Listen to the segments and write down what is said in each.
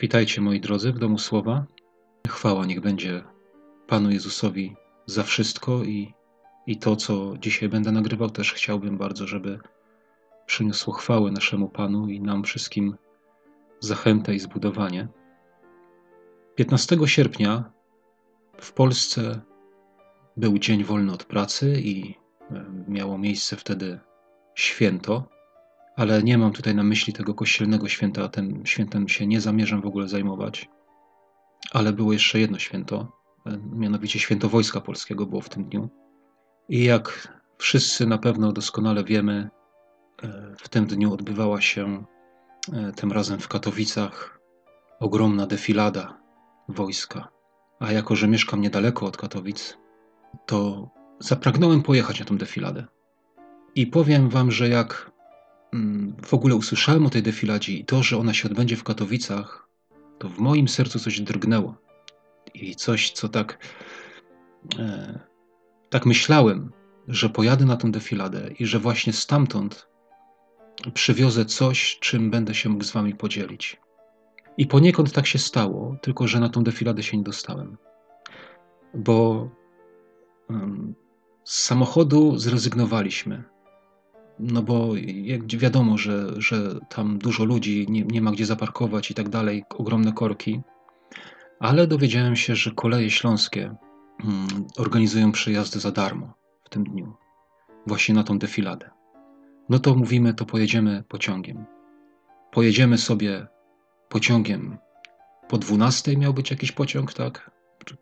Witajcie moi drodzy w domu słowa. Chwała niech będzie Panu Jezusowi za wszystko i, i to, co dzisiaj będę nagrywał, też chciałbym bardzo, żeby przyniosło chwałę naszemu Panu i nam wszystkim zachętę i zbudowanie. 15 sierpnia w Polsce był dzień wolny od pracy i e, miało miejsce wtedy święto ale nie mam tutaj na myśli tego kościelnego święta, a tym świętem się nie zamierzam w ogóle zajmować. Ale było jeszcze jedno święto, e, mianowicie święto Wojska Polskiego było w tym dniu. I jak wszyscy na pewno doskonale wiemy, e, w tym dniu odbywała się e, tym razem w Katowicach ogromna defilada wojska. A jako, że mieszkam niedaleko od Katowic, to zapragnąłem pojechać na tę defiladę. I powiem wam, że jak w ogóle usłyszałem o tej defiladzie i to, że ona się odbędzie w Katowicach, to w moim sercu coś drgnęło. I coś, co tak, e, tak myślałem, że pojadę na tę defiladę i że właśnie stamtąd przywiozę coś, czym będę się mógł z wami podzielić. I poniekąd tak się stało, tylko że na tą defiladę się nie dostałem. Bo um, z samochodu zrezygnowaliśmy no bo jak wiadomo, że, że tam dużo ludzi, nie, nie ma gdzie zaparkować i tak dalej, ogromne korki. Ale dowiedziałem się, że koleje śląskie mm, organizują przejazdy za darmo w tym dniu, właśnie na tą defiladę. No to mówimy, to pojedziemy pociągiem. Pojedziemy sobie pociągiem. Po 12 miał być jakiś pociąg, tak?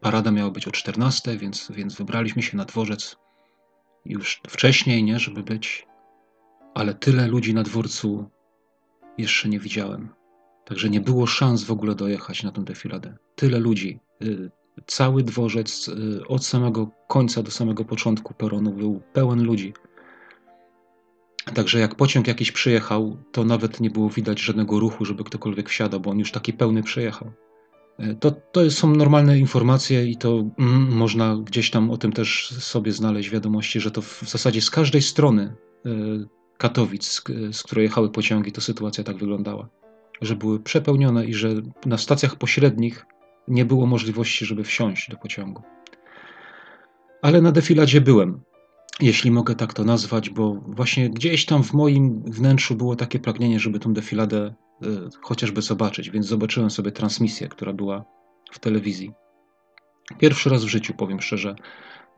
Parada miała być o 14, więc, więc wybraliśmy się na dworzec już wcześniej, nie, żeby być ale tyle ludzi na dworcu jeszcze nie widziałem. Także nie było szans w ogóle dojechać na tę defiladę. Tyle ludzi. Y, cały dworzec y, od samego końca do samego początku peronu był pełen ludzi. Także jak pociąg jakiś przyjechał, to nawet nie było widać żadnego ruchu, żeby ktokolwiek wsiadał, bo on już taki pełny przyjechał. Y, to, to są normalne informacje i to mm, można gdzieś tam o tym też sobie znaleźć wiadomości, że to w zasadzie z każdej strony Katowic, z której jechały pociągi, to sytuacja tak wyglądała. Że były przepełnione i że na stacjach pośrednich nie było możliwości, żeby wsiąść do pociągu. Ale na defiladzie byłem, jeśli mogę tak to nazwać, bo właśnie gdzieś tam w moim wnętrzu było takie pragnienie, żeby tą defiladę y, chociażby zobaczyć, więc zobaczyłem sobie transmisję, która była w telewizji. Pierwszy raz w życiu, powiem szczerze,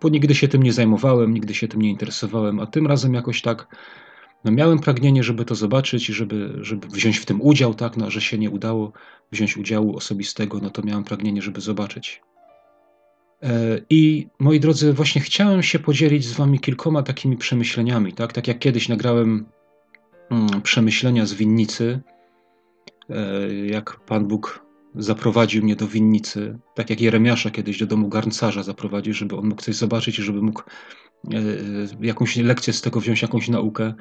bo nigdy się tym nie zajmowałem, nigdy się tym nie interesowałem, a tym razem jakoś tak no miałem pragnienie, żeby to zobaczyć i żeby, żeby wziąć w tym udział, tak, no, że się nie udało wziąć udziału osobistego, no to miałem pragnienie, żeby zobaczyć. E, I moi drodzy, właśnie chciałem się podzielić z wami kilkoma takimi przemyśleniami, tak, tak jak kiedyś nagrałem mm, przemyślenia z winnicy, e, jak Pan Bóg zaprowadził mnie do winnicy, tak jak Jeremiasza kiedyś do domu garncarza zaprowadził, żeby on mógł coś zobaczyć i żeby mógł e, jakąś lekcję z tego wziąć, jakąś naukę.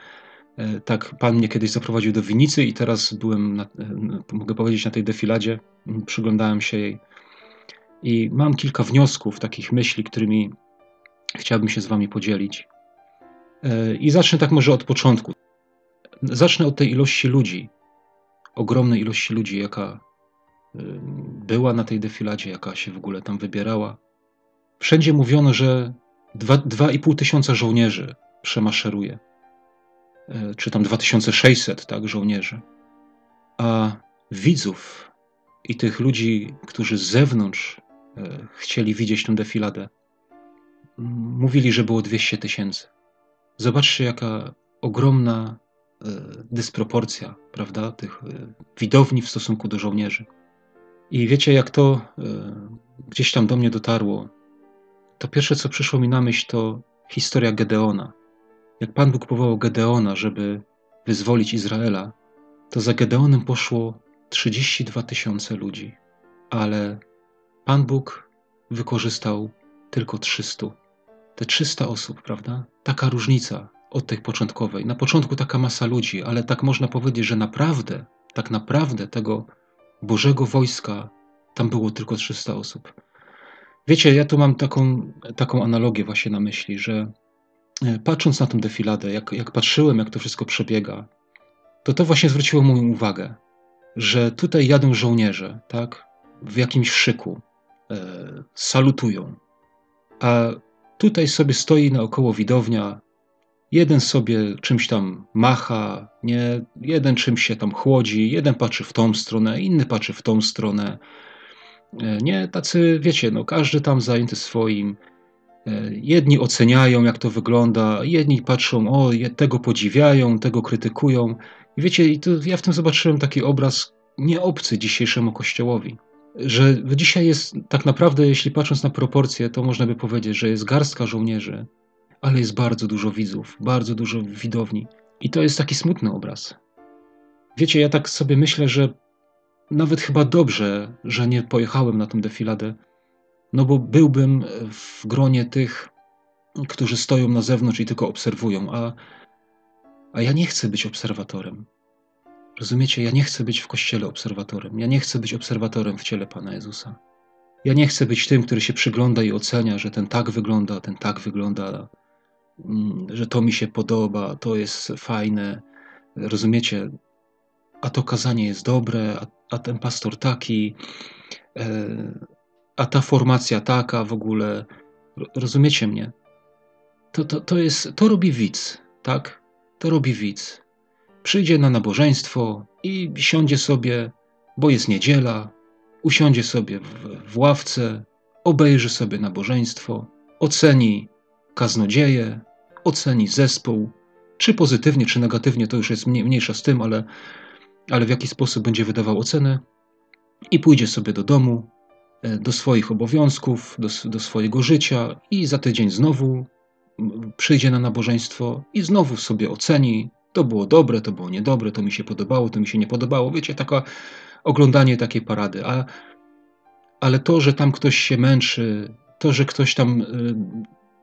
E, tak, Pan mnie kiedyś zaprowadził do winnicy i teraz byłem, na, e, mogę powiedzieć, na tej defiladzie, przyglądałem się jej i mam kilka wniosków, takich myśli, którymi chciałbym się z Wami podzielić. E, I zacznę tak może od początku. Zacznę od tej ilości ludzi, ogromnej ilości ludzi, jaka była na tej defiladzie, jaka się w ogóle tam wybierała. Wszędzie mówiono, że 2,5 tysiąca żołnierzy przemaszeruje. E, czy tam 2600 tak, żołnierzy, a widzów i tych ludzi, którzy z zewnątrz e, chcieli widzieć tę defiladę, mówili, że było 200 tysięcy. Zobaczcie, jaka ogromna e, dysproporcja, prawda, tych widowni w stosunku do żołnierzy. I wiecie, jak to gdzieś tam do mnie dotarło, to pierwsze, co przyszło mi na myśl, to historia Gedeona. Jak Pan Bóg powołał Gedeona, żeby wyzwolić Izraela, to za Gedeonem poszło 32 tysiące ludzi, ale Pan Bóg wykorzystał tylko 300. Te 300 osób, prawda? Taka różnica od tej początkowej. Na początku taka masa ludzi, ale tak można powiedzieć, że naprawdę, tak naprawdę tego Bożego wojska tam było tylko 300 osób. Wiecie, ja tu mam taką, taką analogię właśnie na myśli, że patrząc na tę defiladę, jak, jak patrzyłem, jak to wszystko przebiega, to to właśnie zwróciło moją uwagę, że tutaj jadą żołnierze, tak? W jakimś szyku, e, salutują. A tutaj sobie stoi naokoło widownia, jeden sobie czymś tam macha, nie? jeden czymś się tam chłodzi, jeden patrzy w tą stronę, inny patrzy w tą stronę. E, nie, tacy, wiecie, no, każdy tam zajęty swoim. E, jedni oceniają, jak to wygląda, jedni patrzą, o, tego podziwiają, tego krytykują. I wiecie, ja w tym zobaczyłem taki obraz nieobcy dzisiejszemu kościołowi. Że dzisiaj jest tak naprawdę, jeśli patrząc na proporcje, to można by powiedzieć, że jest garstka żołnierzy, ale jest bardzo dużo widzów, bardzo dużo widowni. I to jest taki smutny obraz. Wiecie, ja tak sobie myślę, że nawet chyba dobrze, że nie pojechałem na tę defiladę, no bo byłbym w gronie tych, którzy stoją na zewnątrz i tylko obserwują, a, a ja nie chcę być obserwatorem. Rozumiecie, ja nie chcę być w kościele obserwatorem. Ja nie chcę być obserwatorem w ciele Pana Jezusa. Ja nie chcę być tym, który się przygląda i ocenia, że ten tak wygląda, ten tak wygląda, mm, że to mi się podoba, to jest fajne. Rozumiecie? A to kazanie jest dobre, a, a ten pastor taki. E, a ta formacja taka w ogóle, rozumiecie mnie? To, to, to, jest, to robi widz, tak? To robi widz. Przyjdzie na nabożeństwo i siądzie sobie, bo jest niedziela, usiądzie sobie w, w ławce, obejrzy sobie nabożeństwo, oceni kaznodzieję, oceni zespół, czy pozytywnie, czy negatywnie, to już jest mniejsza z tym, ale, ale w jaki sposób będzie wydawał ocenę i pójdzie sobie do domu, do swoich obowiązków, do, do swojego życia i za tydzień znowu przyjdzie na nabożeństwo i znowu sobie oceni, to było dobre, to było niedobre, to mi się podobało, to mi się nie podobało. Wiecie, taka oglądanie takiej parady. A, ale to, że tam ktoś się męczy, to, że ktoś tam y,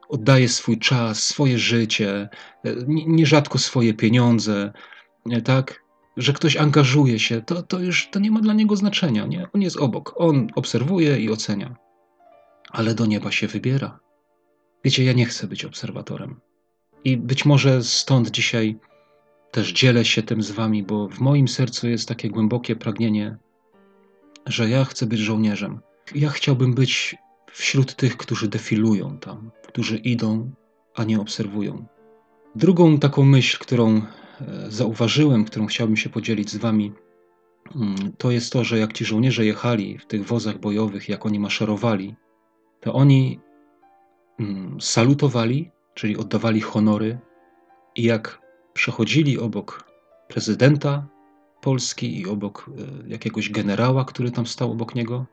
oddaje swój czas, swoje życie, y, nierzadko swoje pieniądze, tak? Że ktoś angażuje się, to, to już to nie ma dla niego znaczenia. Nie? On jest obok, on obserwuje i ocenia, ale do nieba się wybiera. Wiecie, ja nie chcę być obserwatorem. I być może stąd dzisiaj też dzielę się tym z wami, bo w moim sercu jest takie głębokie pragnienie, że ja chcę być żołnierzem. Ja chciałbym być wśród tych, którzy defilują tam, którzy idą, a nie obserwują. Drugą taką myśl, którą zauważyłem, którą chciałbym się podzielić z Wami, mm, to jest to, że jak ci żołnierze jechali w tych wozach bojowych, jak oni maszerowali, to oni mm, salutowali, czyli oddawali honory, i jak przechodzili obok prezydenta Polski i obok e, jakiegoś generała, który tam stał obok niego,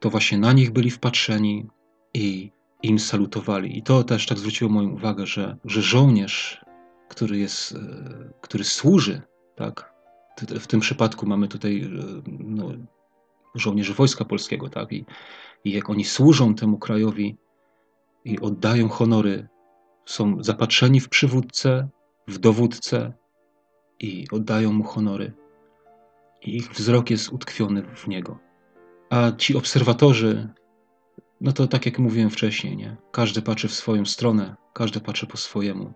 to właśnie na nich byli wpatrzeni i im salutowali. I to też tak zwróciło moją uwagę, że, że żołnierz który jest, e, który służy, tak? W tym przypadku mamy tutaj e, no, żołnierzy Wojska Polskiego, tak? I, I jak oni służą temu krajowi i oddają honory, są zapatrzeni w przywódcę, w dowódcę i oddają mu honory. I ich wzrok jest utkwiony w niego. A ci obserwatorzy, no to tak jak mówiłem wcześniej, nie? Każdy patrzy w swoją stronę, każdy patrzy po swojemu.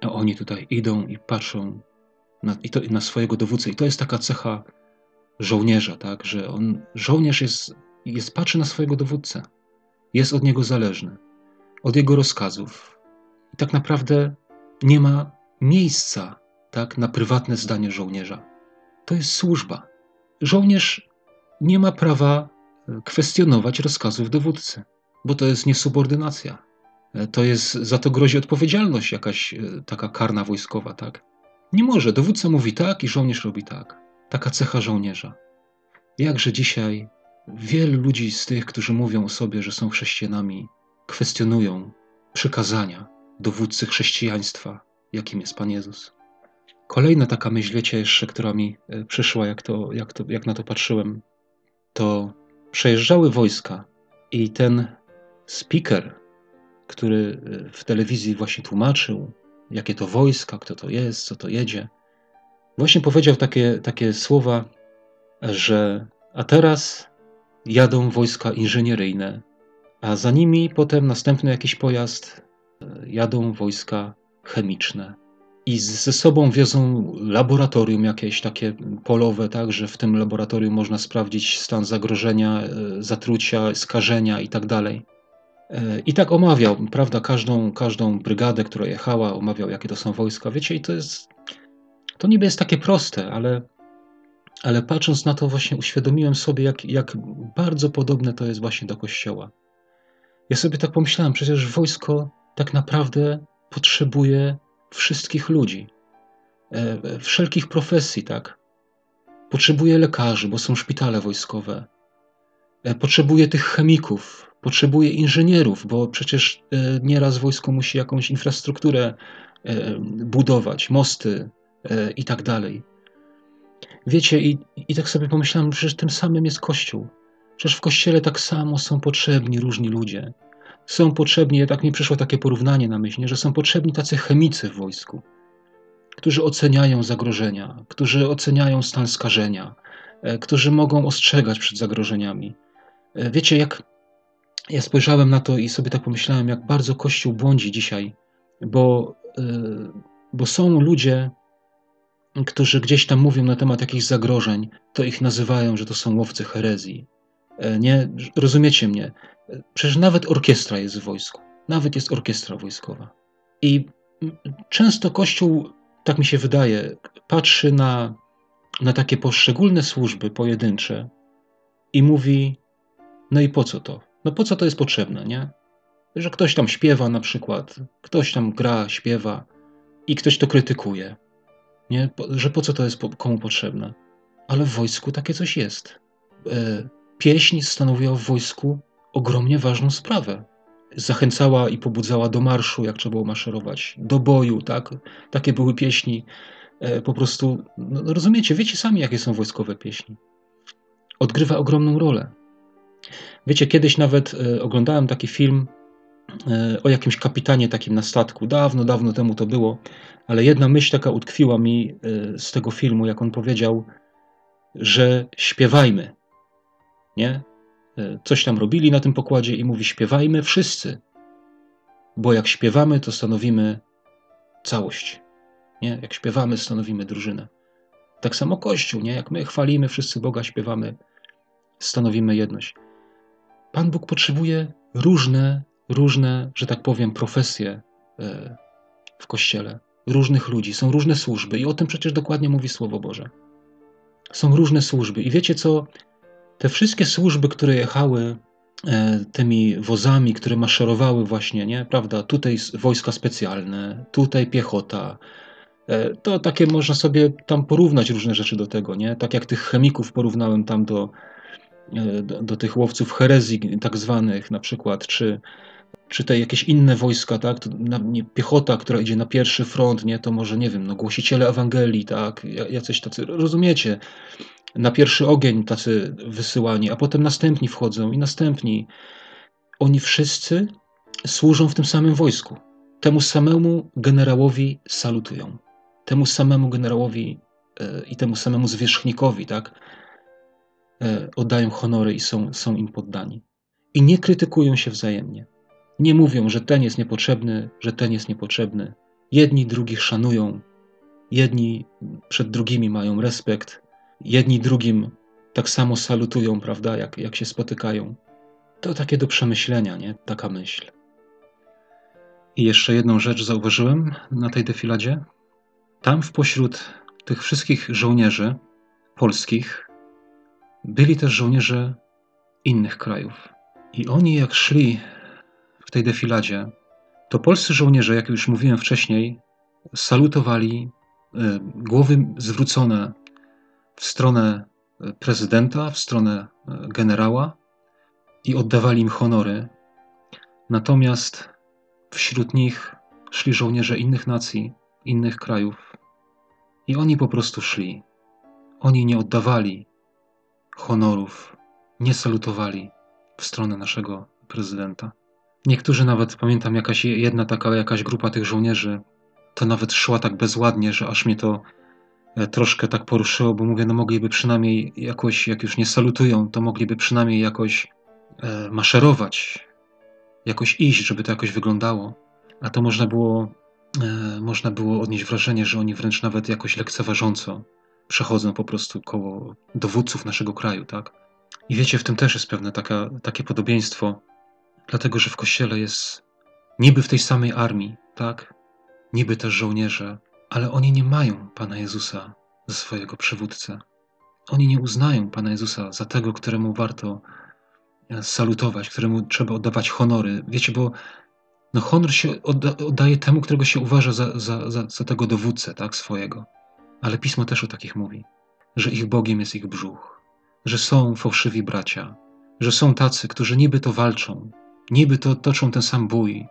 A oni tutaj idą i patrzą na, i to, na swojego dowódcę. I to jest taka cecha żołnierza, tak? że on, żołnierz jest, jest, patrzy na swojego dowódcę, jest od niego zależny, od jego rozkazów. I tak naprawdę nie ma miejsca tak, na prywatne zdanie żołnierza. To jest służba. Żołnierz nie ma prawa e, kwestionować rozkazów dowódcy, bo to jest niesubordynacja to jest, za to grozi odpowiedzialność jakaś e, taka karna wojskowa, tak? Nie może. Dowódca mówi tak i żołnierz robi tak. Taka cecha żołnierza. Jakże dzisiaj wielu ludzi z tych, którzy mówią o sobie, że są chrześcijanami, kwestionują przykazania dowódcy chrześcijaństwa, jakim jest Pan Jezus. Kolejna taka myśl, wiecie, jeszcze, która mi e, przyszła, jak, to, jak, to, jak na to patrzyłem, to przejeżdżały wojska i ten speaker, który e, w telewizji właśnie tłumaczył, jakie to wojska, kto to jest, co to jedzie, właśnie powiedział takie, takie słowa, że a teraz jadą wojska inżynieryjne, a za nimi potem następny jakiś pojazd, e, jadą wojska chemiczne, i ze sobą wiozą laboratorium jakieś takie polowe, tak, że w tym laboratorium można sprawdzić stan zagrożenia, e, zatrucia, skażenia i tak I tak omawiał, prawda, każdą, każdą brygadę, która jechała, omawiał, jakie to są wojska. Wiecie, i to jest, to niby jest takie proste, ale, ale patrząc na to właśnie uświadomiłem sobie, jak, jak bardzo podobne to jest właśnie do Kościoła. Ja sobie tak pomyślałem, przecież wojsko tak naprawdę potrzebuje wszystkich ludzi, e, wszelkich profesji, tak? Potrzebuje lekarzy, bo są szpitale wojskowe. E, potrzebuje tych chemików, potrzebuje inżynierów, bo przecież e, nieraz wojsko musi jakąś infrastrukturę budować, mosty i tak dalej. Wiecie, i, i tak sobie pomyślałem, że tym samym jest Kościół. Przecież w Kościele tak samo są potrzebni różni ludzie są potrzebni, tak mi przyszło takie porównanie na myśl, że są potrzebni tacy chemicy w wojsku, którzy oceniają zagrożenia, którzy oceniają stan skażenia, e, którzy mogą ostrzegać przed zagrożeniami. E, wiecie, jak ja spojrzałem na to i sobie tak pomyślałem, jak bardzo Kościół błądzi dzisiaj, bo, e, bo są ludzie, którzy gdzieś tam mówią na temat jakichś zagrożeń, to ich nazywają, że to są łowcy herezji. Nie, rozumiecie mnie? Przecież nawet orkiestra jest w wojsku. Nawet jest orkiestra wojskowa. I często Kościół, tak mi się wydaje, patrzy na, na takie poszczególne służby pojedyncze i mówi: No i po co to? No po co to jest potrzebne, nie? Że ktoś tam śpiewa na przykład, ktoś tam gra, śpiewa i ktoś to krytykuje. Nie? Że po co to jest komu potrzebne? Ale w wojsku takie coś jest. E, pieśń stanowiła w wojsku ogromnie ważną sprawę. Zachęcała i pobudzała do marszu, jak trzeba było maszerować, do boju, tak? Takie były pieśni. E, po prostu, no, no, rozumiecie, wiecie sami, jakie są wojskowe pieśni. Odgrywa ogromną rolę. Wiecie, kiedyś nawet e, oglądałem taki film e, o jakimś kapitanie takim na statku. Dawno, dawno temu to było, ale jedna myśl taka utkwiła mi z tego filmu, jak on powiedział, że śpiewajmy. Nie? E, coś tam robili na tym pokładzie i mówi: śpiewajmy wszyscy, bo jak śpiewamy, to stanowimy całość. Nie? Jak śpiewamy, stanowimy drużynę. Tak samo Kościół, nie? jak my chwalimy wszyscy Boga, śpiewamy, stanowimy jedność. Pan Bóg potrzebuje różne, różne, że tak powiem, profesje e, w Kościele, różnych ludzi, są różne służby i o tym przecież dokładnie mówi Słowo Boże. Są różne służby i wiecie co? Te wszystkie służby, które jechały e, tymi wozami, które maszerowały właśnie, nie, prawda, tutaj wojska specjalne, tutaj piechota, e, to takie można sobie tam porównać różne rzeczy do tego, nie? Tak jak tych chemików porównałem tam do, do, do tych łowców herezji tak zwanych na przykład, czy, czy te jakieś inne wojska, tak? To, na, nie, piechota, która idzie na pierwszy front, nie? To może, nie wiem, no, głosiciele Ewangelii, tak? Jacyś tacy, rozumiecie? na pierwszy ogień tacy wysyłani, a potem następni wchodzą i następni. Oni wszyscy służą w tym samym wojsku. Temu samemu generałowi salutują. Temu samemu generałowi e, i temu samemu zwierzchnikowi, tak? E, oddają honory i są, są im poddani. I nie krytykują się wzajemnie. Nie mówią, że ten jest niepotrzebny, że ten jest niepotrzebny. Jedni drugich szanują, jedni przed drugimi mają respekt, jedni drugim tak samo salutują, prawda, jak, jak się spotykają. To takie do przemyślenia, nie? Taka myśl. I jeszcze jedną rzecz zauważyłem na tej defiladzie. Tam w pośród tych wszystkich żołnierzy polskich byli też żołnierze innych krajów. I oni jak szli w tej defiladzie, to polscy żołnierze, jak już mówiłem wcześniej, salutowali, e, głowy zwrócone w stronę e, prezydenta, w stronę e, generała i oddawali im honory. Natomiast wśród nich szli żołnierze innych nacji, innych krajów i oni po prostu szli. Oni nie oddawali honorów, nie salutowali w stronę naszego prezydenta. Niektórzy nawet, pamiętam, jakaś jedna taka jakaś grupa tych żołnierzy, to nawet szła tak bezładnie, że aż mnie to E, troszkę tak poruszyło, bo mówię, no mogliby przynajmniej jakoś, jak już nie salutują, to mogliby przynajmniej jakoś e, maszerować, jakoś iść, żeby to jakoś wyglądało. A to można było e, można było odnieść wrażenie, że oni wręcz nawet jakoś lekceważąco przechodzą po prostu koło dowódców naszego kraju, tak? I wiecie, w tym też jest pewne taka, takie podobieństwo, dlatego że w kościele jest niby w tej samej armii, tak? Niby też żołnierze, ale oni nie mają Pana Jezusa za swojego przywódcę. Oni nie uznają Pana Jezusa za tego, któremu warto e, salutować, któremu trzeba oddawać honory. Wiecie, bo no honor się odda, oddaje temu, którego się uważa za, za, za, za tego dowódcę, tak, swojego. Ale Pismo też o takich mówi, że ich Bogiem jest ich brzuch, że są fałszywi bracia, że są tacy, którzy niby to walczą, niby to toczą ten sam bój,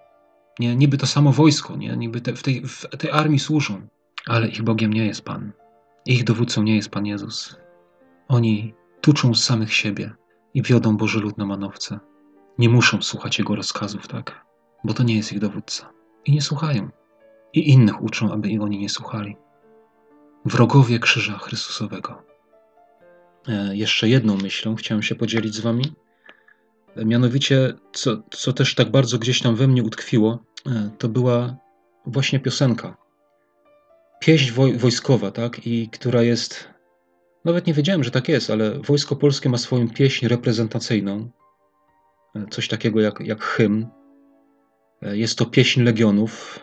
nie, niby to samo wojsko, nie, niby te, w, tej, w tej armii służą, ale ich Bogiem nie jest Pan. Ich dowódcą nie jest Pan Jezus. Oni tuczą z samych siebie i wiodą Boży lud na manowce. Nie muszą słuchać Jego rozkazów, tak? Bo to nie jest ich dowódca. I nie słuchają. I innych uczą, aby oni nie słuchali. Wrogowie krzyża Chrystusowego. E, jeszcze jedną myślą chciałem się podzielić z Wami. E, mianowicie, co, co też tak bardzo gdzieś tam we mnie utkwiło, e, to była właśnie piosenka. Pieśń woj wojskowa, tak? I która jest nawet nie wiedziałem, że tak jest, ale Wojsko Polskie ma swoją pieśń reprezentacyjną. Coś takiego jak, jak hymn. Jest to pieśń legionów.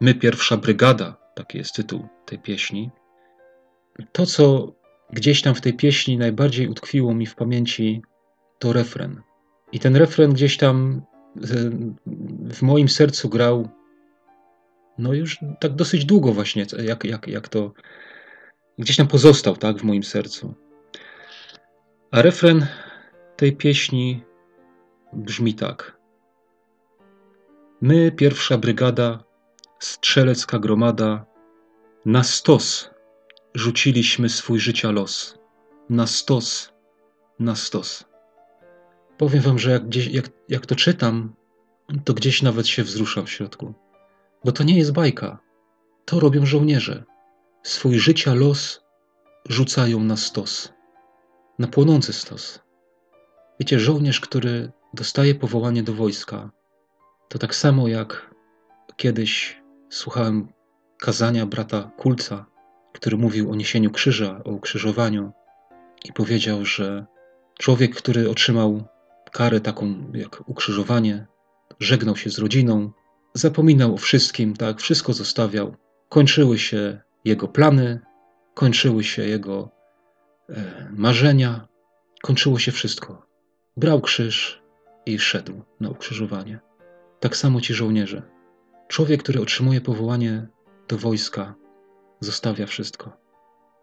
My, pierwsza brygada, taki jest tytuł tej pieśni. To, co gdzieś tam w tej pieśni najbardziej utkwiło mi w pamięci, to refren. I ten refren gdzieś tam e, w moim sercu grał, no już tak dosyć długo właśnie, jak, jak, jak to gdzieś tam pozostał tak w moim sercu. A refren tej pieśni brzmi tak. My, pierwsza brygada, strzelecka gromada, na stos rzuciliśmy swój życia los. Na stos, na stos. Powiem wam, że jak, gdzieś, jak, jak to czytam, to gdzieś nawet się wzruszam w środku. Bo to nie jest bajka. To robią żołnierze swój życia los rzucają na stos, na płonący stos. Wiecie, żołnierz, który dostaje powołanie do wojska, to tak samo jak kiedyś słuchałem kazania brata Kulca, który mówił o niesieniu krzyża, o ukrzyżowaniu i powiedział, że człowiek, który otrzymał karę taką jak ukrzyżowanie, żegnał się z rodziną, zapominał o wszystkim, tak, wszystko zostawiał. Kończyły się jego plany, kończyły się jego e, marzenia, kończyło się wszystko. Brał krzyż i szedł na ukrzyżowanie. Tak samo ci żołnierze. Człowiek, który otrzymuje powołanie do wojska, zostawia wszystko.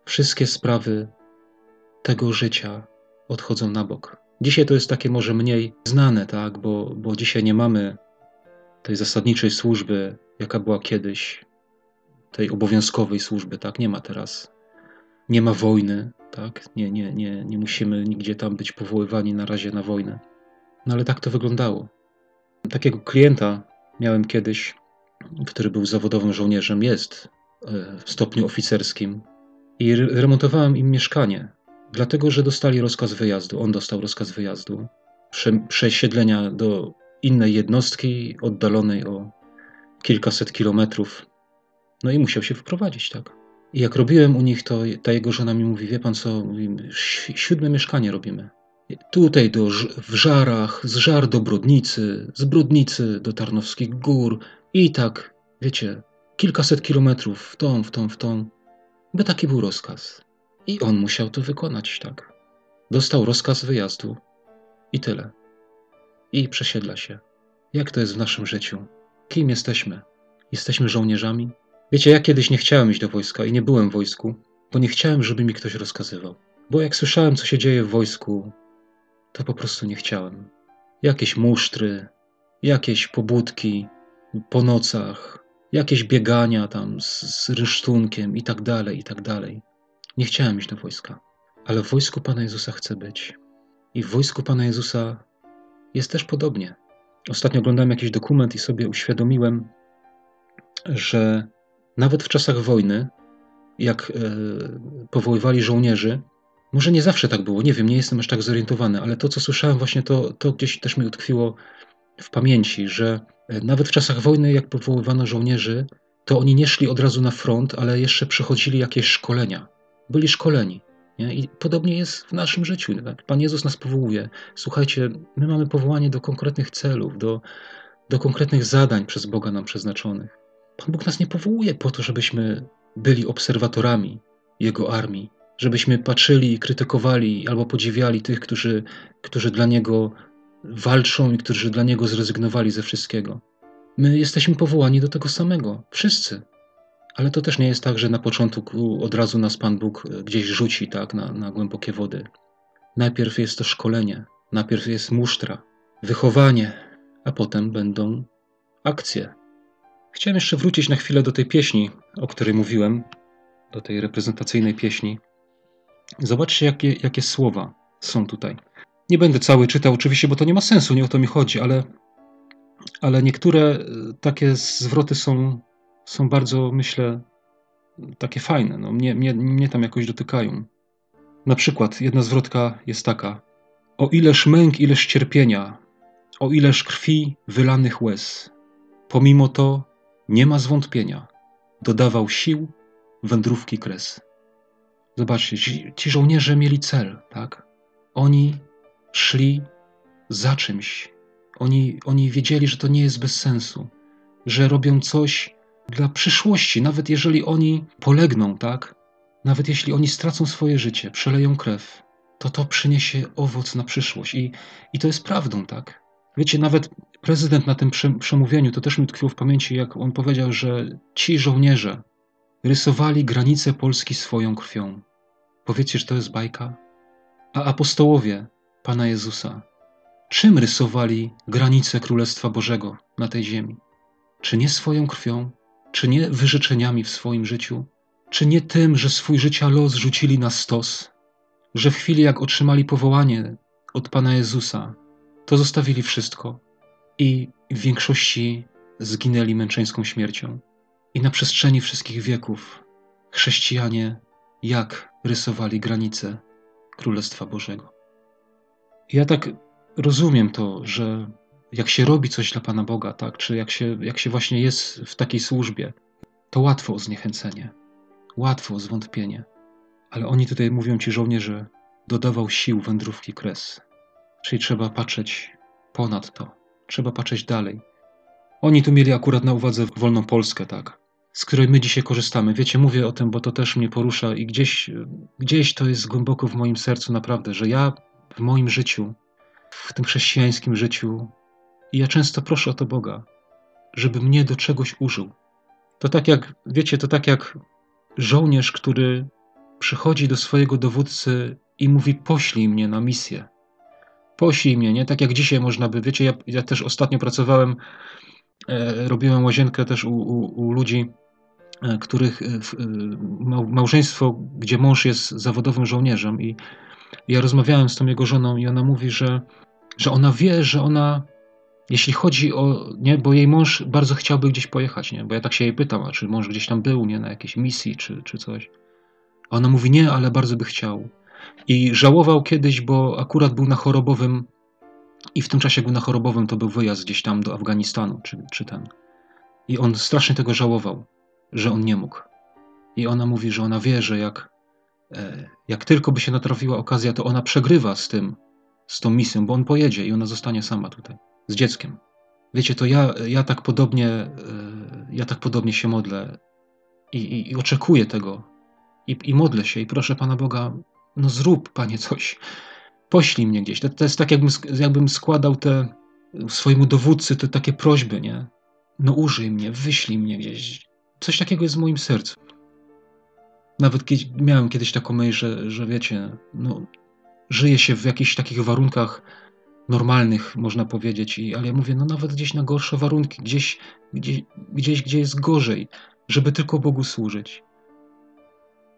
Wszystkie sprawy tego życia odchodzą na bok. Dzisiaj to jest takie może mniej znane, tak, bo, bo dzisiaj nie mamy tej zasadniczej służby, jaka była kiedyś, tej obowiązkowej służby, tak? Nie ma teraz. Nie ma wojny, tak? Nie, nie, nie, nie musimy nigdzie tam być powoływani na razie na wojnę. No ale tak to wyglądało. Takiego klienta miałem kiedyś, który był zawodowym żołnierzem, jest e, w stopniu oficerskim i remontowałem im mieszkanie, dlatego że dostali rozkaz wyjazdu. On dostał rozkaz wyjazdu, przesiedlenia do innej jednostki oddalonej o kilkaset kilometrów no i musiał się wprowadzić, tak. I jak robiłem u nich, to ta jego żona mi mówi, wie pan co, siódme mieszkanie robimy. Tutaj do, w Żarach, z Żar do Brodnicy, z Brodnicy do Tarnowskich Gór i tak, wiecie, kilkaset kilometrów w tą, w tą, w tą. Bo taki był rozkaz. I on musiał to wykonać, tak. Dostał rozkaz wyjazdu i tyle. I przesiedla się. Jak to jest w naszym życiu? Kim jesteśmy? Jesteśmy żołnierzami? Wiecie, ja kiedyś nie chciałem iść do wojska i nie byłem w wojsku, bo nie chciałem, żeby mi ktoś rozkazywał. Bo jak słyszałem, co się dzieje w wojsku, to po prostu nie chciałem. Jakieś musztry, jakieś pobudki po nocach, jakieś biegania tam z, z rysztunkiem i tak dalej, i tak dalej. Nie chciałem iść do wojska. Ale w wojsku Pana Jezusa chcę być. I w wojsku Pana Jezusa jest też podobnie. Ostatnio oglądałem jakiś dokument i sobie uświadomiłem, że nawet w czasach wojny, jak e, powoływali żołnierzy, może nie zawsze tak było, nie wiem, nie jestem aż tak zorientowany, ale to, co słyszałem, właśnie to, to gdzieś też mi utkwiło w pamięci, że nawet w czasach wojny, jak powoływano żołnierzy, to oni nie szli od razu na front, ale jeszcze przechodzili jakieś szkolenia. Byli szkoleni. Nie? I podobnie jest w naszym życiu. Tak? Pan Jezus nas powołuje. Słuchajcie, my mamy powołanie do konkretnych celów, do, do konkretnych zadań przez Boga nam przeznaczonych. Pan Bóg nas nie powołuje po to, żebyśmy byli obserwatorami Jego armii, żebyśmy patrzyli i krytykowali albo podziwiali tych, którzy, którzy dla Niego walczą i którzy dla Niego zrezygnowali ze wszystkiego. My jesteśmy powołani do tego samego, wszyscy. Ale to też nie jest tak, że na początku od razu nas Pan Bóg gdzieś rzuci tak, na, na głębokie wody. Najpierw jest to szkolenie, najpierw jest musztra, wychowanie, a potem będą akcje. Chciałem jeszcze wrócić na chwilę do tej pieśni, o której mówiłem, do tej reprezentacyjnej pieśni. Zobaczcie, jakie, jakie słowa są tutaj. Nie będę cały czytał, oczywiście, bo to nie ma sensu, nie o to mi chodzi, ale, ale niektóre e, takie zwroty są, są bardzo, myślę, takie fajne. No, mnie, mnie, mnie tam jakoś dotykają. Na przykład jedna zwrotka jest taka: O ileż męk, ileż cierpienia, o ileż krwi wylanych łez, pomimo to nie ma zwątpienia, dodawał sił wędrówki kres. Zobaczcie, ci, ci żołnierze mieli cel, tak? Oni szli za czymś. Oni, oni wiedzieli, że to nie jest bez sensu, że robią coś dla przyszłości, nawet jeżeli oni polegną, tak? Nawet jeśli oni stracą swoje życie, przeleją krew, to to przyniesie owoc na przyszłość. I, i to jest prawdą, tak? Wiecie, nawet prezydent na tym przemówieniu, to też mi tkwiło w pamięci, jak on powiedział, że ci żołnierze rysowali granice Polski swoją krwią. Powiecie, że to jest bajka? A apostołowie Pana Jezusa, czym rysowali granice Królestwa Bożego na tej ziemi? Czy nie swoją krwią? Czy nie wyrzeczeniami w swoim życiu? Czy nie tym, że swój życia los rzucili na stos? Że w chwili, jak otrzymali powołanie od Pana Jezusa, to zostawili wszystko i w większości zginęli męczeńską śmiercią. I na przestrzeni wszystkich wieków chrześcijanie jak rysowali granice Królestwa Bożego. Ja tak rozumiem to, że jak się robi coś dla Pana Boga, tak, czy jak się, jak się właśnie jest w takiej służbie, to łatwo o zniechęcenie, łatwo o zwątpienie. Ale oni tutaj mówią ci żołnierze, dodawał sił wędrówki kres. Czyli trzeba patrzeć ponad to, trzeba patrzeć dalej. Oni tu mieli akurat na uwadze wolną Polskę, tak, z której my dzisiaj korzystamy. Wiecie, mówię o tym, bo to też mnie porusza i gdzieś, gdzieś to jest głęboko w moim sercu naprawdę, że ja w moim życiu, w tym chrześcijańskim życiu, i ja często proszę o to Boga, żeby mnie do czegoś użył. To tak jak, wiecie, to tak jak żołnierz, który przychodzi do swojego dowódcy i mówi: Poślij mnie na misję. Poślij mnie, nie? Tak jak dzisiaj można by, wiecie, ja, ja też ostatnio pracowałem, e, robiłem łazienkę też u, u, u ludzi, e, których e, e małżeństwo, gdzie mąż jest zawodowym żołnierzem i ja rozmawiałem z tą jego żoną i ona mówi, że, że ona wie, że ona, jeśli chodzi o, nie, bo jej mąż bardzo chciałby gdzieś pojechać, nie, bo ja tak się jej pytam, a czy mąż gdzieś tam był, nie, na jakiejś misji czy, czy coś. A ona mówi, nie, ale bardzo by chciał. I żałował kiedyś, bo akurat był na chorobowym i w tym czasie był na chorobowym, to był wyjazd gdzieś tam do Afganistanu, czy, czy ten. I on strasznie tego żałował, że on nie mógł. I ona mówi, że ona wie, że jak jak tylko by się natrafiła okazja, to ona przegrywa z tym, z tą misją, bo on pojedzie i ona zostanie sama tutaj, z dzieckiem. Wiecie, to ja, ja tak podobnie, e, ja tak podobnie się modlę i, i, i oczekuję tego I, i modlę się i proszę Pana Boga, no zrób Panie coś, poślij mnie gdzieś. To, to jest tak, jakbym, jakbym składał te swojemu dowódcy te takie prośby, nie? No użyj mnie, wyślij mnie gdzieś. Coś takiego jest w moim sercu. Nawet kiedyś, miałem kiedyś taką myśl, że, że wiecie, no, żyje się w jakichś takich warunkach normalnych, można powiedzieć, i, ale ja mówię, no nawet gdzieś na gorsze warunki, gdzieś, gdzieś, gdzieś, gdzie jest gorzej, żeby tylko Bogu służyć.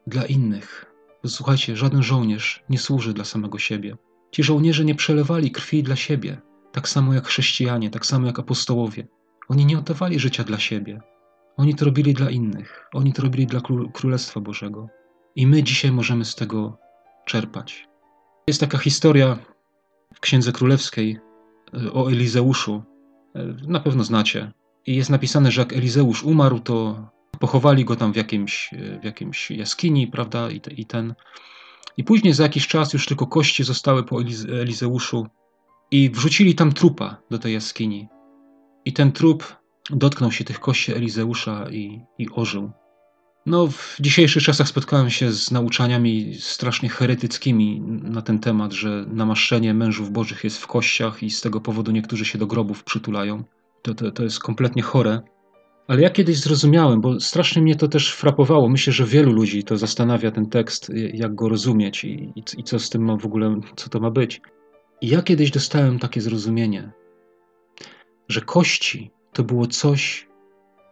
Dla innych. Słuchajcie, żaden żołnierz nie służy dla samego siebie. Ci żołnierze nie przelewali krwi dla siebie, tak samo jak chrześcijanie, tak samo jak apostołowie. Oni nie oddawali życia dla siebie, oni to robili dla innych, oni to robili dla Królestwa Bożego. I my dzisiaj możemy z tego czerpać. Jest taka historia w Księdze Królewskiej e, o Elizeuszu. Na pewno znacie. I jest napisane, że jak Elizeusz umarł, to pochowali go tam w jakimś, w jakimś jaskini, prawda? I, te, I ten. I później za jakiś czas już tylko kości zostały po Elizeuszu i wrzucili tam trupa do tej jaskini. I ten trup dotknął się tych kości Elizeusza i, i ożył. No, w dzisiejszych czasach spotkałem się z nauczaniami strasznie heretyckimi na ten temat, że namaszczenie mężów bożych jest w kościach i z tego powodu niektórzy się do grobów przytulają. To, to, to jest kompletnie chore. Ale ja kiedyś zrozumiałem, bo strasznie mnie to też frapowało. Myślę, że wielu ludzi to zastanawia ten tekst, jak go rozumieć i, i, i co z tym ma w ogóle, co to ma być. I ja kiedyś dostałem takie zrozumienie, że kości to było coś,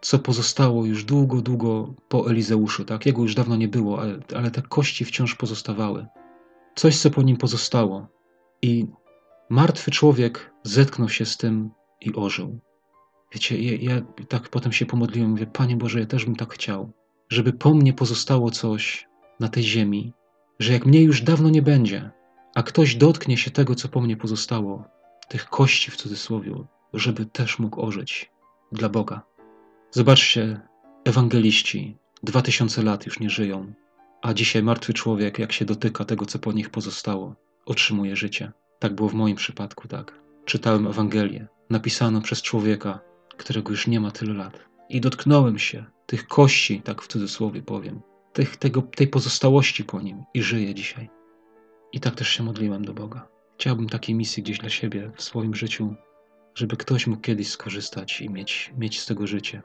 co pozostało już długo, długo po Elizeuszu. Tak? Jego już dawno nie było, ale, ale te kości wciąż pozostawały. Coś, co po nim pozostało. I martwy człowiek zetknął się z tym i ożył. Wiecie, ja, ja tak potem się pomodliłem, mówię, Panie Boże, ja też bym tak chciał, żeby po mnie pozostało coś na tej ziemi, że jak mnie już dawno nie będzie, a ktoś dotknie się tego, co po mnie pozostało, tych kości w cudzysłowie, żeby też mógł ożyć dla Boga. Zobaczcie, ewangeliści dwa tysiące lat już nie żyją, a dzisiaj martwy człowiek, jak się dotyka tego, co po nich pozostało, otrzymuje życie. Tak było w moim przypadku, tak. Czytałem Ewangelię, napisaną przez człowieka, którego już nie ma tyle lat. I dotknąłem się tych kości, tak w cudzysłowie powiem, tych, tego, tej pozostałości po nim i żyję dzisiaj. I tak też się modliłem do Boga. Chciałbym takiej misji gdzieś dla siebie w swoim życiu, żeby ktoś mógł kiedyś skorzystać i mieć, mieć z tego życie.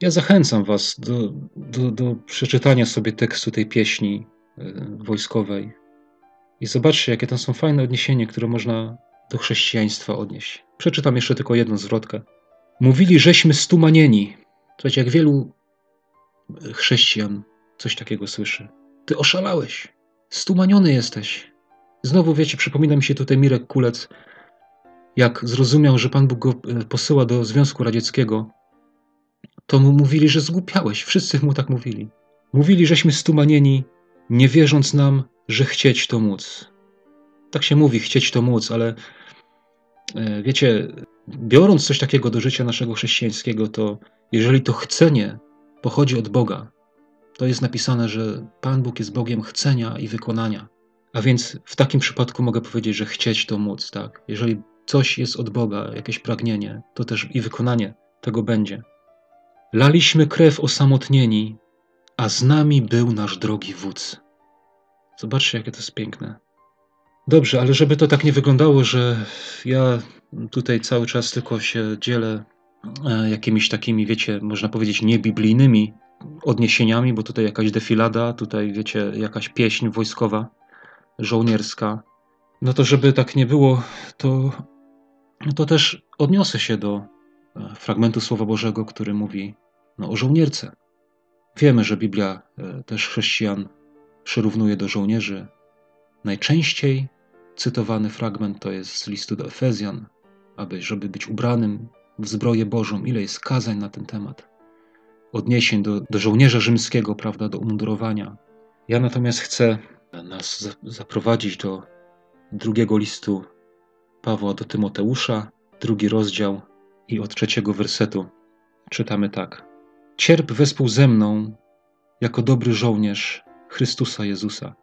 Ja zachęcam Was do, do, do przeczytania sobie tekstu tej pieśni e, wojskowej i zobaczcie, jakie tam są fajne odniesienia, które można do chrześcijaństwa odnieść. Przeczytam jeszcze tylko jedną zwrotkę. Mówili, żeśmy stumanieni. Słuchajcie, jak wielu chrześcijan coś takiego słyszy. Ty oszalałeś. Stumaniony jesteś. Znowu, wiecie, przypomina mi się tutaj Mirek Kulec, jak zrozumiał, że Pan Bóg go e, posyła do Związku Radzieckiego, to mu mówili, że zgłupiałeś. Wszyscy mu tak mówili. Mówili, żeśmy stumanieni, nie wierząc nam, że chcieć to móc. Tak się mówi, chcieć to móc, ale e, wiecie, biorąc coś takiego do życia naszego chrześcijańskiego, to jeżeli to chcenie pochodzi od Boga, to jest napisane, że Pan Bóg jest Bogiem chcenia i wykonania. A więc w takim przypadku mogę powiedzieć, że chcieć to móc, tak? Jeżeli coś jest od Boga, jakieś pragnienie, to też i wykonanie tego będzie. Laliśmy krew osamotnieni, a z nami był nasz drogi wódz. Zobaczcie, jakie to jest piękne. Dobrze, ale żeby to tak nie wyglądało, że ja tutaj cały czas tylko się dzielę e, jakimiś takimi, wiecie, można powiedzieć, niebiblijnymi odniesieniami, bo tutaj jakaś defilada, tutaj, wiecie, jakaś pieśń wojskowa, żołnierska. No to żeby tak nie było, to, to też odniosę się do e, fragmentu Słowa Bożego, który mówi no, o żołnierce. Wiemy, że Biblia e, też chrześcijan przyrównuje do żołnierzy. Najczęściej cytowany fragment to jest z listu do Efezjan, aby, żeby być ubranym w zbroję Bożą. Ile jest kazań na ten temat? Odniesień do, do żołnierza rzymskiego, prawda, do umundurowania. Ja natomiast chcę nas zaprowadzić do drugiego listu Pawła do Tymoteusza, drugi rozdział i od trzeciego wersetu czytamy tak. Cierp wespół ze mną jako dobry żołnierz Chrystusa Jezusa.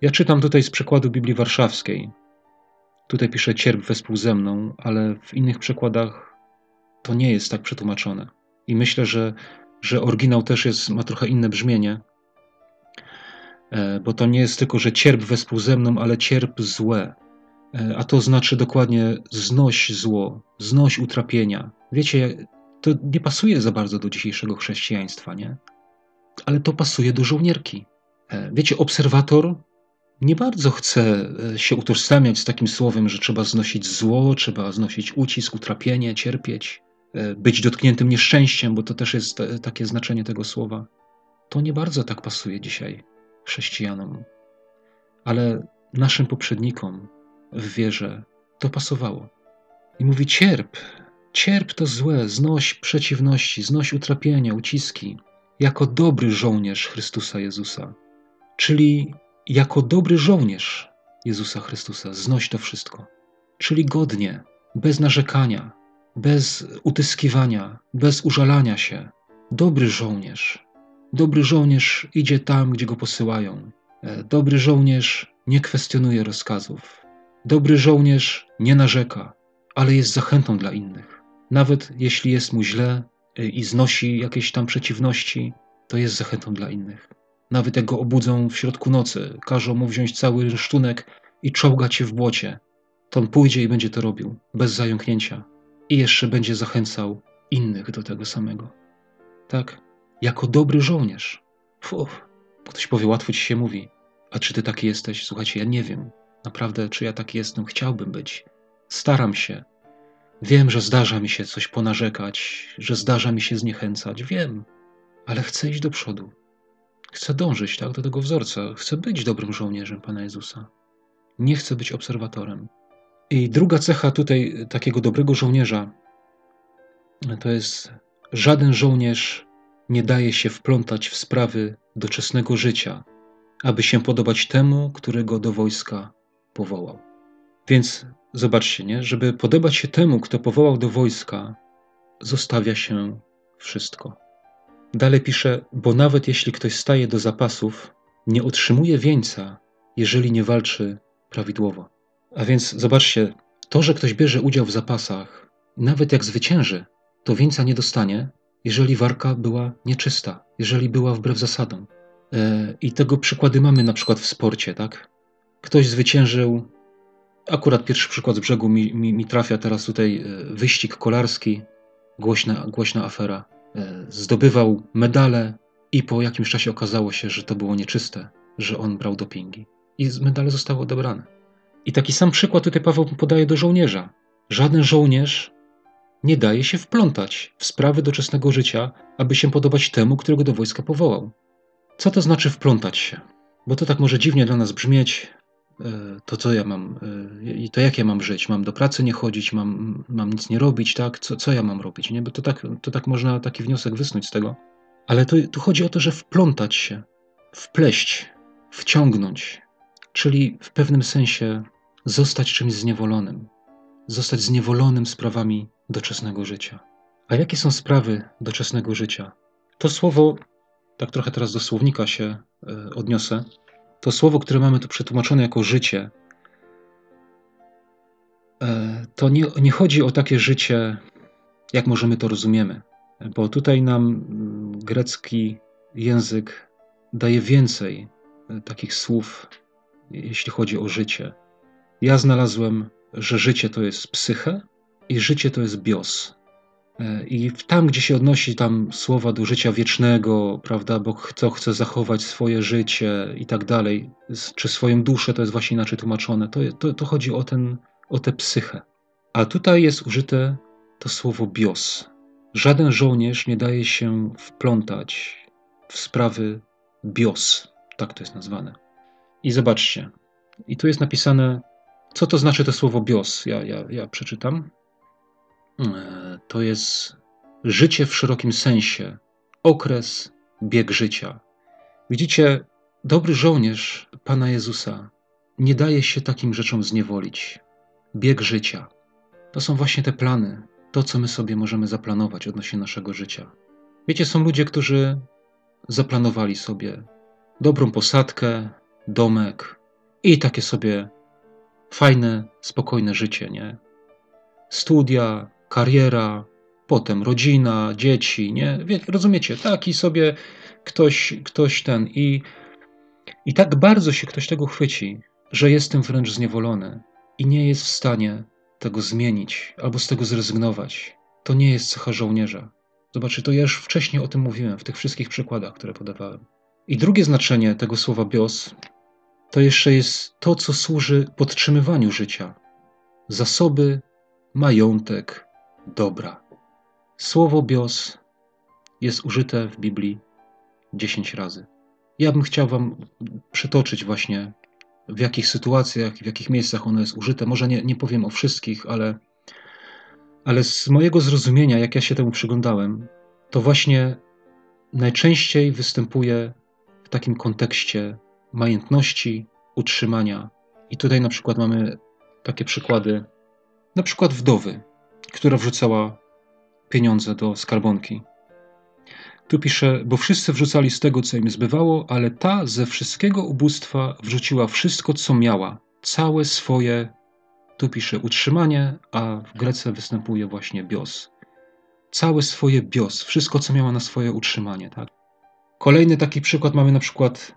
Ja czytam tutaj z przekładu Biblii Warszawskiej. Tutaj pisze cierp wespół ze mną, ale w innych przekładach to nie jest tak przetłumaczone. I myślę, że, że oryginał też jest, ma trochę inne brzmienie, e, bo to nie jest tylko, że cierp wespół ze mną, ale cierp złe. E, a to znaczy dokładnie znoś zło, znoś utrapienia. Wiecie, to nie pasuje za bardzo do dzisiejszego chrześcijaństwa, nie? Ale to pasuje do żołnierki. E, wiecie, obserwator nie bardzo chce e, się utożsamiać z takim słowem, że trzeba znosić zło, trzeba znosić ucisk, utrapienie, cierpieć, być dotkniętym nieszczęściem, bo to też jest takie znaczenie tego słowa. To nie bardzo tak pasuje dzisiaj chrześcijanom. Ale naszym poprzednikom w wierze to pasowało. I mówi: cierp, cierp to złe, znoś przeciwności, znoś utrapienia, uciski, jako dobry żołnierz Chrystusa Jezusa. Czyli jako dobry żołnierz Jezusa Chrystusa znoś to wszystko. Czyli godnie, bez narzekania, bez utyskiwania, bez użalania się. Dobry żołnierz. Dobry żołnierz idzie tam, gdzie go posyłają. E, dobry żołnierz nie kwestionuje rozkazów. Dobry żołnierz nie narzeka, ale jest zachętą dla innych. Nawet jeśli jest mu źle e, i znosi jakieś tam przeciwności, to jest zachętą dla innych. Nawet jak go obudzą w środku nocy, każą mu wziąć cały rysztunek i czołgać się w błocie, to on pójdzie i będzie to robił, bez zająknięcia. I jeszcze będzie zachęcał innych do tego samego. Tak, jako dobry żołnierz. Fuf, ktoś powie, łatwo ci się mówi. A czy ty taki jesteś? Słuchajcie, ja nie wiem. Naprawdę, czy ja taki jestem? Chciałbym być. Staram się. Wiem, że zdarza mi się coś ponarzekać, że zdarza mi się zniechęcać. Wiem, ale chcę iść do przodu. Chcę dążyć tak, do tego wzorca. Chcę być dobrym żołnierzem Pana Jezusa. Nie chcę być obserwatorem. I druga cecha tutaj takiego dobrego żołnierza to jest żaden żołnierz nie daje się wplątać w sprawy doczesnego życia, aby się podobać temu, który go do wojska powołał. Więc zobaczcie, nie? żeby podobać się temu, kto powołał do wojska, zostawia się wszystko. Dalej pisze, bo nawet jeśli ktoś staje do zapasów, nie otrzymuje wieńca, jeżeli nie walczy prawidłowo. A więc zobaczcie, to, że ktoś bierze udział w zapasach, nawet jak zwycięży, to wieńca nie dostanie, jeżeli warka była nieczysta, jeżeli była wbrew zasadom. E, I tego przykłady mamy na przykład w sporcie, tak? Ktoś zwyciężył, akurat pierwszy przykład z brzegu mi, mi, mi trafia teraz tutaj, e, wyścig kolarski, głośna, głośna afera. E, zdobywał medale i po jakimś czasie okazało się, że to było nieczyste, że on brał dopingi. I medale zostały odebrane. I taki sam przykład tutaj Paweł podaje do żołnierza. Żaden żołnierz nie daje się wplątać w sprawy doczesnego życia, aby się podobać temu, którego do wojska powołał. Co to znaczy wplątać się? Bo to tak może dziwnie dla nas brzmieć. E, to co ja mam, e, i to jak ja mam żyć? Mam do pracy nie chodzić, mam, mam nic nie robić, tak? Co, co ja mam robić? Nie? Bo to tak, to tak można taki wniosek wysnuć z tego. Ale tu, tu chodzi o to, że wplątać się, wpleść, wciągnąć, czyli w pewnym sensie zostać czymś zniewolonym, zostać zniewolonym sprawami doczesnego życia. A jakie są sprawy doczesnego życia? To słowo, tak trochę teraz do słownika się e, odniosę, to słowo, które mamy tu przetłumaczone jako życie, e, to nie, nie chodzi o takie życie, jak możemy to rozumiemy, bo tutaj nam mm, grecki język daje więcej e, takich słów, jeśli chodzi o życie. Ja znalazłem, że życie to jest psyche i życie to jest bios. E, I tam, gdzie się odnosi tam słowa do życia wiecznego, prawda, bo kto chce zachować swoje życie i tak dalej, czy swoją duszę, to jest właśnie inaczej tłumaczone, to, to, to chodzi o, ten, o tę psychę. A tutaj jest użyte to słowo bios. Żaden żołnierz nie daje się wplątać w sprawy bios, tak to jest nazwane. I zobaczcie, i tu jest napisane, co to znaczy to słowo bios. Ja, ja, ja przeczytam. E, to jest życie w szerokim sensie, okres, bieg życia. Widzicie, dobry żołnierz Pana Jezusa nie daje się takim rzeczom zniewolić. Bieg życia. To są właśnie te plany, to co my sobie możemy zaplanować odnośnie naszego życia. Wiecie, są ludzie, którzy zaplanowali sobie dobrą posadkę, domek i takie sobie fajne, spokojne życie, nie? Studia, kariera, potem rodzina, dzieci, nie? Wie, rozumiecie, taki sobie ktoś, ktoś ten i, i tak bardzo się ktoś tego chwyci, że jestem wręcz zniewolony i nie jest w stanie tego zmienić albo z tego zrezygnować. To nie jest cecha żołnierza. Zobaczcie, to ja już wcześniej o tym mówiłem w tych wszystkich przykładach, które podawałem. I drugie znaczenie tego słowa bios to jeszcze jest to, co służy podtrzymywaniu życia. Zasoby, majątek, dobra. Słowo bios jest użyte w Biblii dziesięć razy. Ja bym chciał Wam przytoczyć właśnie, w jakich sytuacjach, w jakich miejscach ono jest użyte. Może nie, nie powiem o wszystkich, ale, ale z mojego zrozumienia, jak ja się temu przyglądałem, to właśnie najczęściej występuje w takim kontekście majątności, utrzymania. I tutaj na przykład mamy takie przykłady, na przykład wdowy, która wrzucała pieniądze do skarbonki. Tu pisze, bo wszyscy wrzucali z tego, co im zbywało, ale ta ze wszystkiego ubóstwa wrzuciła wszystko, co miała, całe swoje, tu pisze utrzymanie, a w Grece występuje właśnie bios. Całe swoje bios, wszystko, co miała na swoje utrzymanie. Tak? Kolejny taki przykład mamy na przykład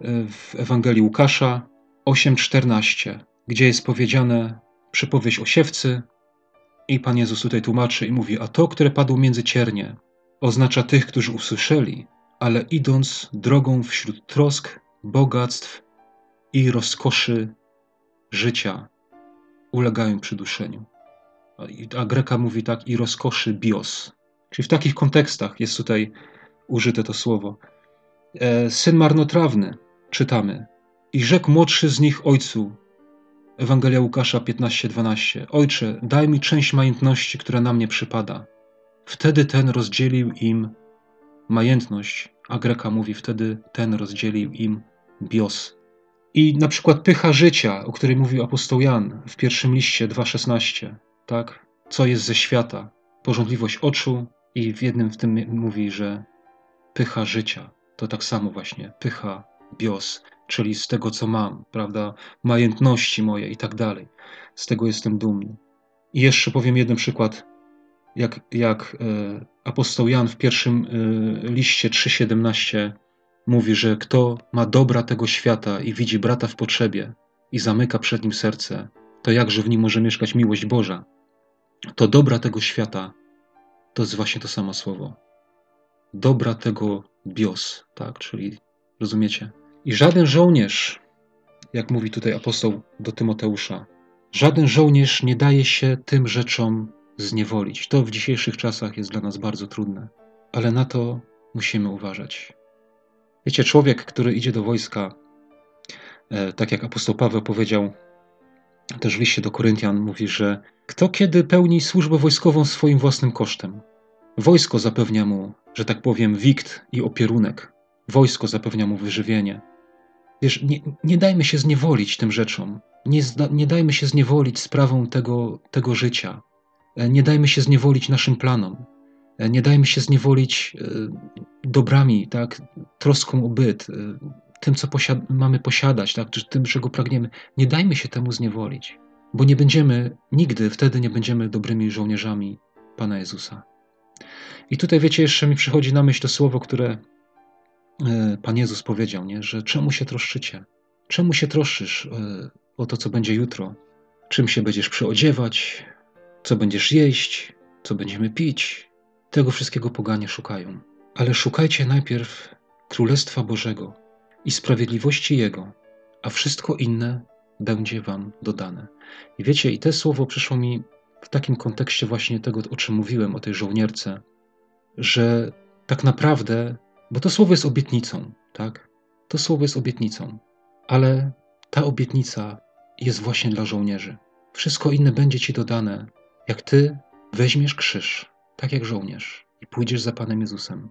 e, w Ewangelii Łukasza 8:14, gdzie jest powiedziane przypowieść o siewcy i Pan Jezus tutaj tłumaczy i mówi, a to, które padło między ciernie, oznacza tych, którzy usłyszeli, ale idąc drogą wśród trosk, bogactw i rozkoszy życia, ulegają przyduszeniu. A Greka mówi tak, i rozkoszy bios. Czyli w takich kontekstach jest tutaj użyte to słowo. E, syn marnotrawny, czytamy. I rzekł młodszy z nich ojcu, Ewangelia Łukasza 15:12. Ojcze, daj mi część majątności, która na mnie przypada. Wtedy ten rozdzielił im majętność, a Greka mówi wtedy ten rozdzielił im bios. I na przykład pycha życia, o której mówił apostoł Jan w pierwszym liście 2:16, tak? Co jest ze świata? Porządliwość oczu i w jednym w tym mówi, że pycha życia to tak samo właśnie pycha bios, czyli z tego co mam, prawda? Majętności moje i tak dalej. Z tego jestem dumny. I jeszcze powiem jeden przykład jak, jak e, apostoł Jan w pierwszym e, liście 3,17 mówi, że kto ma dobra tego świata i widzi brata w potrzebie i zamyka przed nim serce, to jakże w nim może mieszkać miłość Boża? To dobra tego świata to jest właśnie to samo słowo. Dobra tego bios, tak? Czyli rozumiecie? I żaden żołnierz, jak mówi tutaj apostoł do Tymoteusza, żaden żołnierz nie daje się tym rzeczom zniewolić. To w dzisiejszych czasach jest dla nas bardzo trudne, ale na to musimy uważać. Wiecie, człowiek, który idzie do wojska, e, tak jak apostoł Paweł powiedział też w liście do Koryntian, mówi, że kto kiedy pełni służbę wojskową swoim własnym kosztem? Wojsko zapewnia mu, że tak powiem, wikt i opierunek. Wojsko zapewnia mu wyżywienie. Wiesz, nie, nie dajmy się zniewolić tym rzeczom. Nie, nie dajmy się zniewolić sprawą tego, tego życia. E, nie dajmy się zniewolić naszym planom. E, nie dajmy się zniewolić e, dobrami, tak, troską o byt, tym, co posiad mamy posiadać, tak, czy tym, czego pragniemy. Nie dajmy się temu zniewolić, bo nie będziemy, nigdy wtedy nie będziemy dobrymi żołnierzami Pana Jezusa. I tutaj, wiecie, jeszcze mi przychodzi na myśl to słowo, które Pan Jezus powiedział, nie? że czemu się troszczycie? Czemu się troszczysz o to, co będzie jutro? Czym się będziesz przyodziewać? co będziesz jeść, co będziemy pić. Tego wszystkiego poganie szukają. Ale szukajcie najpierw Królestwa Bożego i sprawiedliwości Jego, a wszystko inne będzie Wam dodane. I wiecie, i te słowo przyszło mi w takim kontekście właśnie tego, o czym mówiłem, o tej żołnierce, że tak naprawdę, bo to słowo jest obietnicą, tak? To słowo jest obietnicą, ale ta obietnica jest właśnie dla żołnierzy. Wszystko inne będzie Ci dodane jak ty weźmiesz krzyż, tak jak żołnierz, i pójdziesz za Panem Jezusem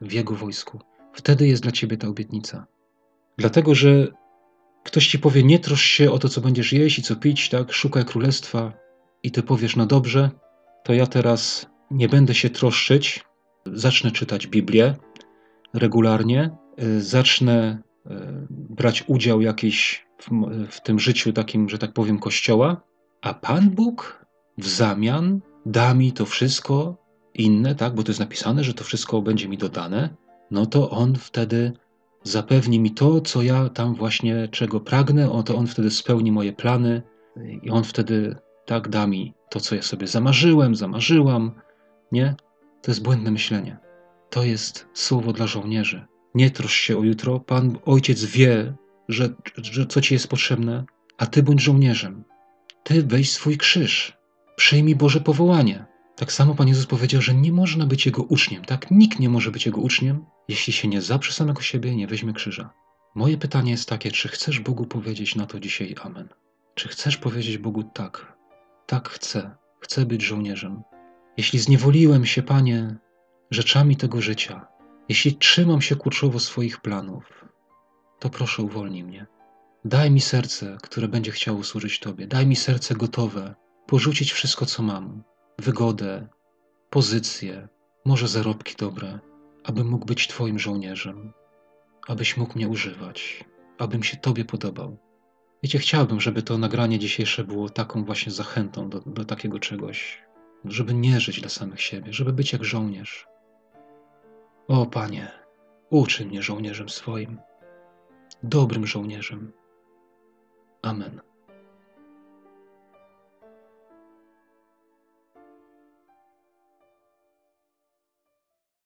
w Jego wojsku, wtedy jest dla ciebie ta obietnica. Dlatego, że ktoś ci powie, nie trosz się o to, co będziesz jeść i co pić, tak, szukaj królestwa, i ty powiesz, no dobrze, to ja teraz nie będę się troszczyć, zacznę czytać Biblię regularnie, y, zacznę y, brać udział jakiś w, w tym życiu takim, że tak powiem, kościoła, a Pan Bóg w zamian da mi to wszystko inne, tak, bo to jest napisane, że to wszystko będzie mi dodane, no to on wtedy zapewni mi to, co ja tam właśnie czego pragnę, o to on wtedy spełni moje plany i on wtedy tak da mi to, co ja sobie zamarzyłem, zamarzyłam. Nie? To jest błędne myślenie. To jest słowo dla żołnierzy. Nie trosz się o jutro. Pan Ojciec wie, że, że co ci jest potrzebne, a ty bądź żołnierzem. Ty weź swój krzyż. Przyjmij Boże powołanie. Tak samo Pan Jezus powiedział, że nie można być Jego uczniem, tak? Nikt nie może być Jego uczniem, jeśli się nie zaprze samego siebie i nie weźmie krzyża. Moje pytanie jest takie, czy chcesz Bogu powiedzieć na to dzisiaj Amen? Czy chcesz powiedzieć Bogu tak? Tak chcę, chcę być żołnierzem. Jeśli zniewoliłem się, Panie, rzeczami tego życia, jeśli trzymam się kurczowo swoich planów, to proszę uwolnij mnie. Daj mi serce, które będzie chciało służyć Tobie. Daj mi serce gotowe porzucić wszystko, co mam, wygodę, pozycję, może zarobki dobre, abym mógł być Twoim żołnierzem, abyś mógł mnie używać, abym się Tobie podobał. Wiecie, chciałbym, żeby to nagranie dzisiejsze było taką właśnie zachętą do, do takiego czegoś, żeby nie żyć dla samych siebie, żeby być jak żołnierz. O Panie, uczyń mnie żołnierzem swoim, dobrym żołnierzem. Amen.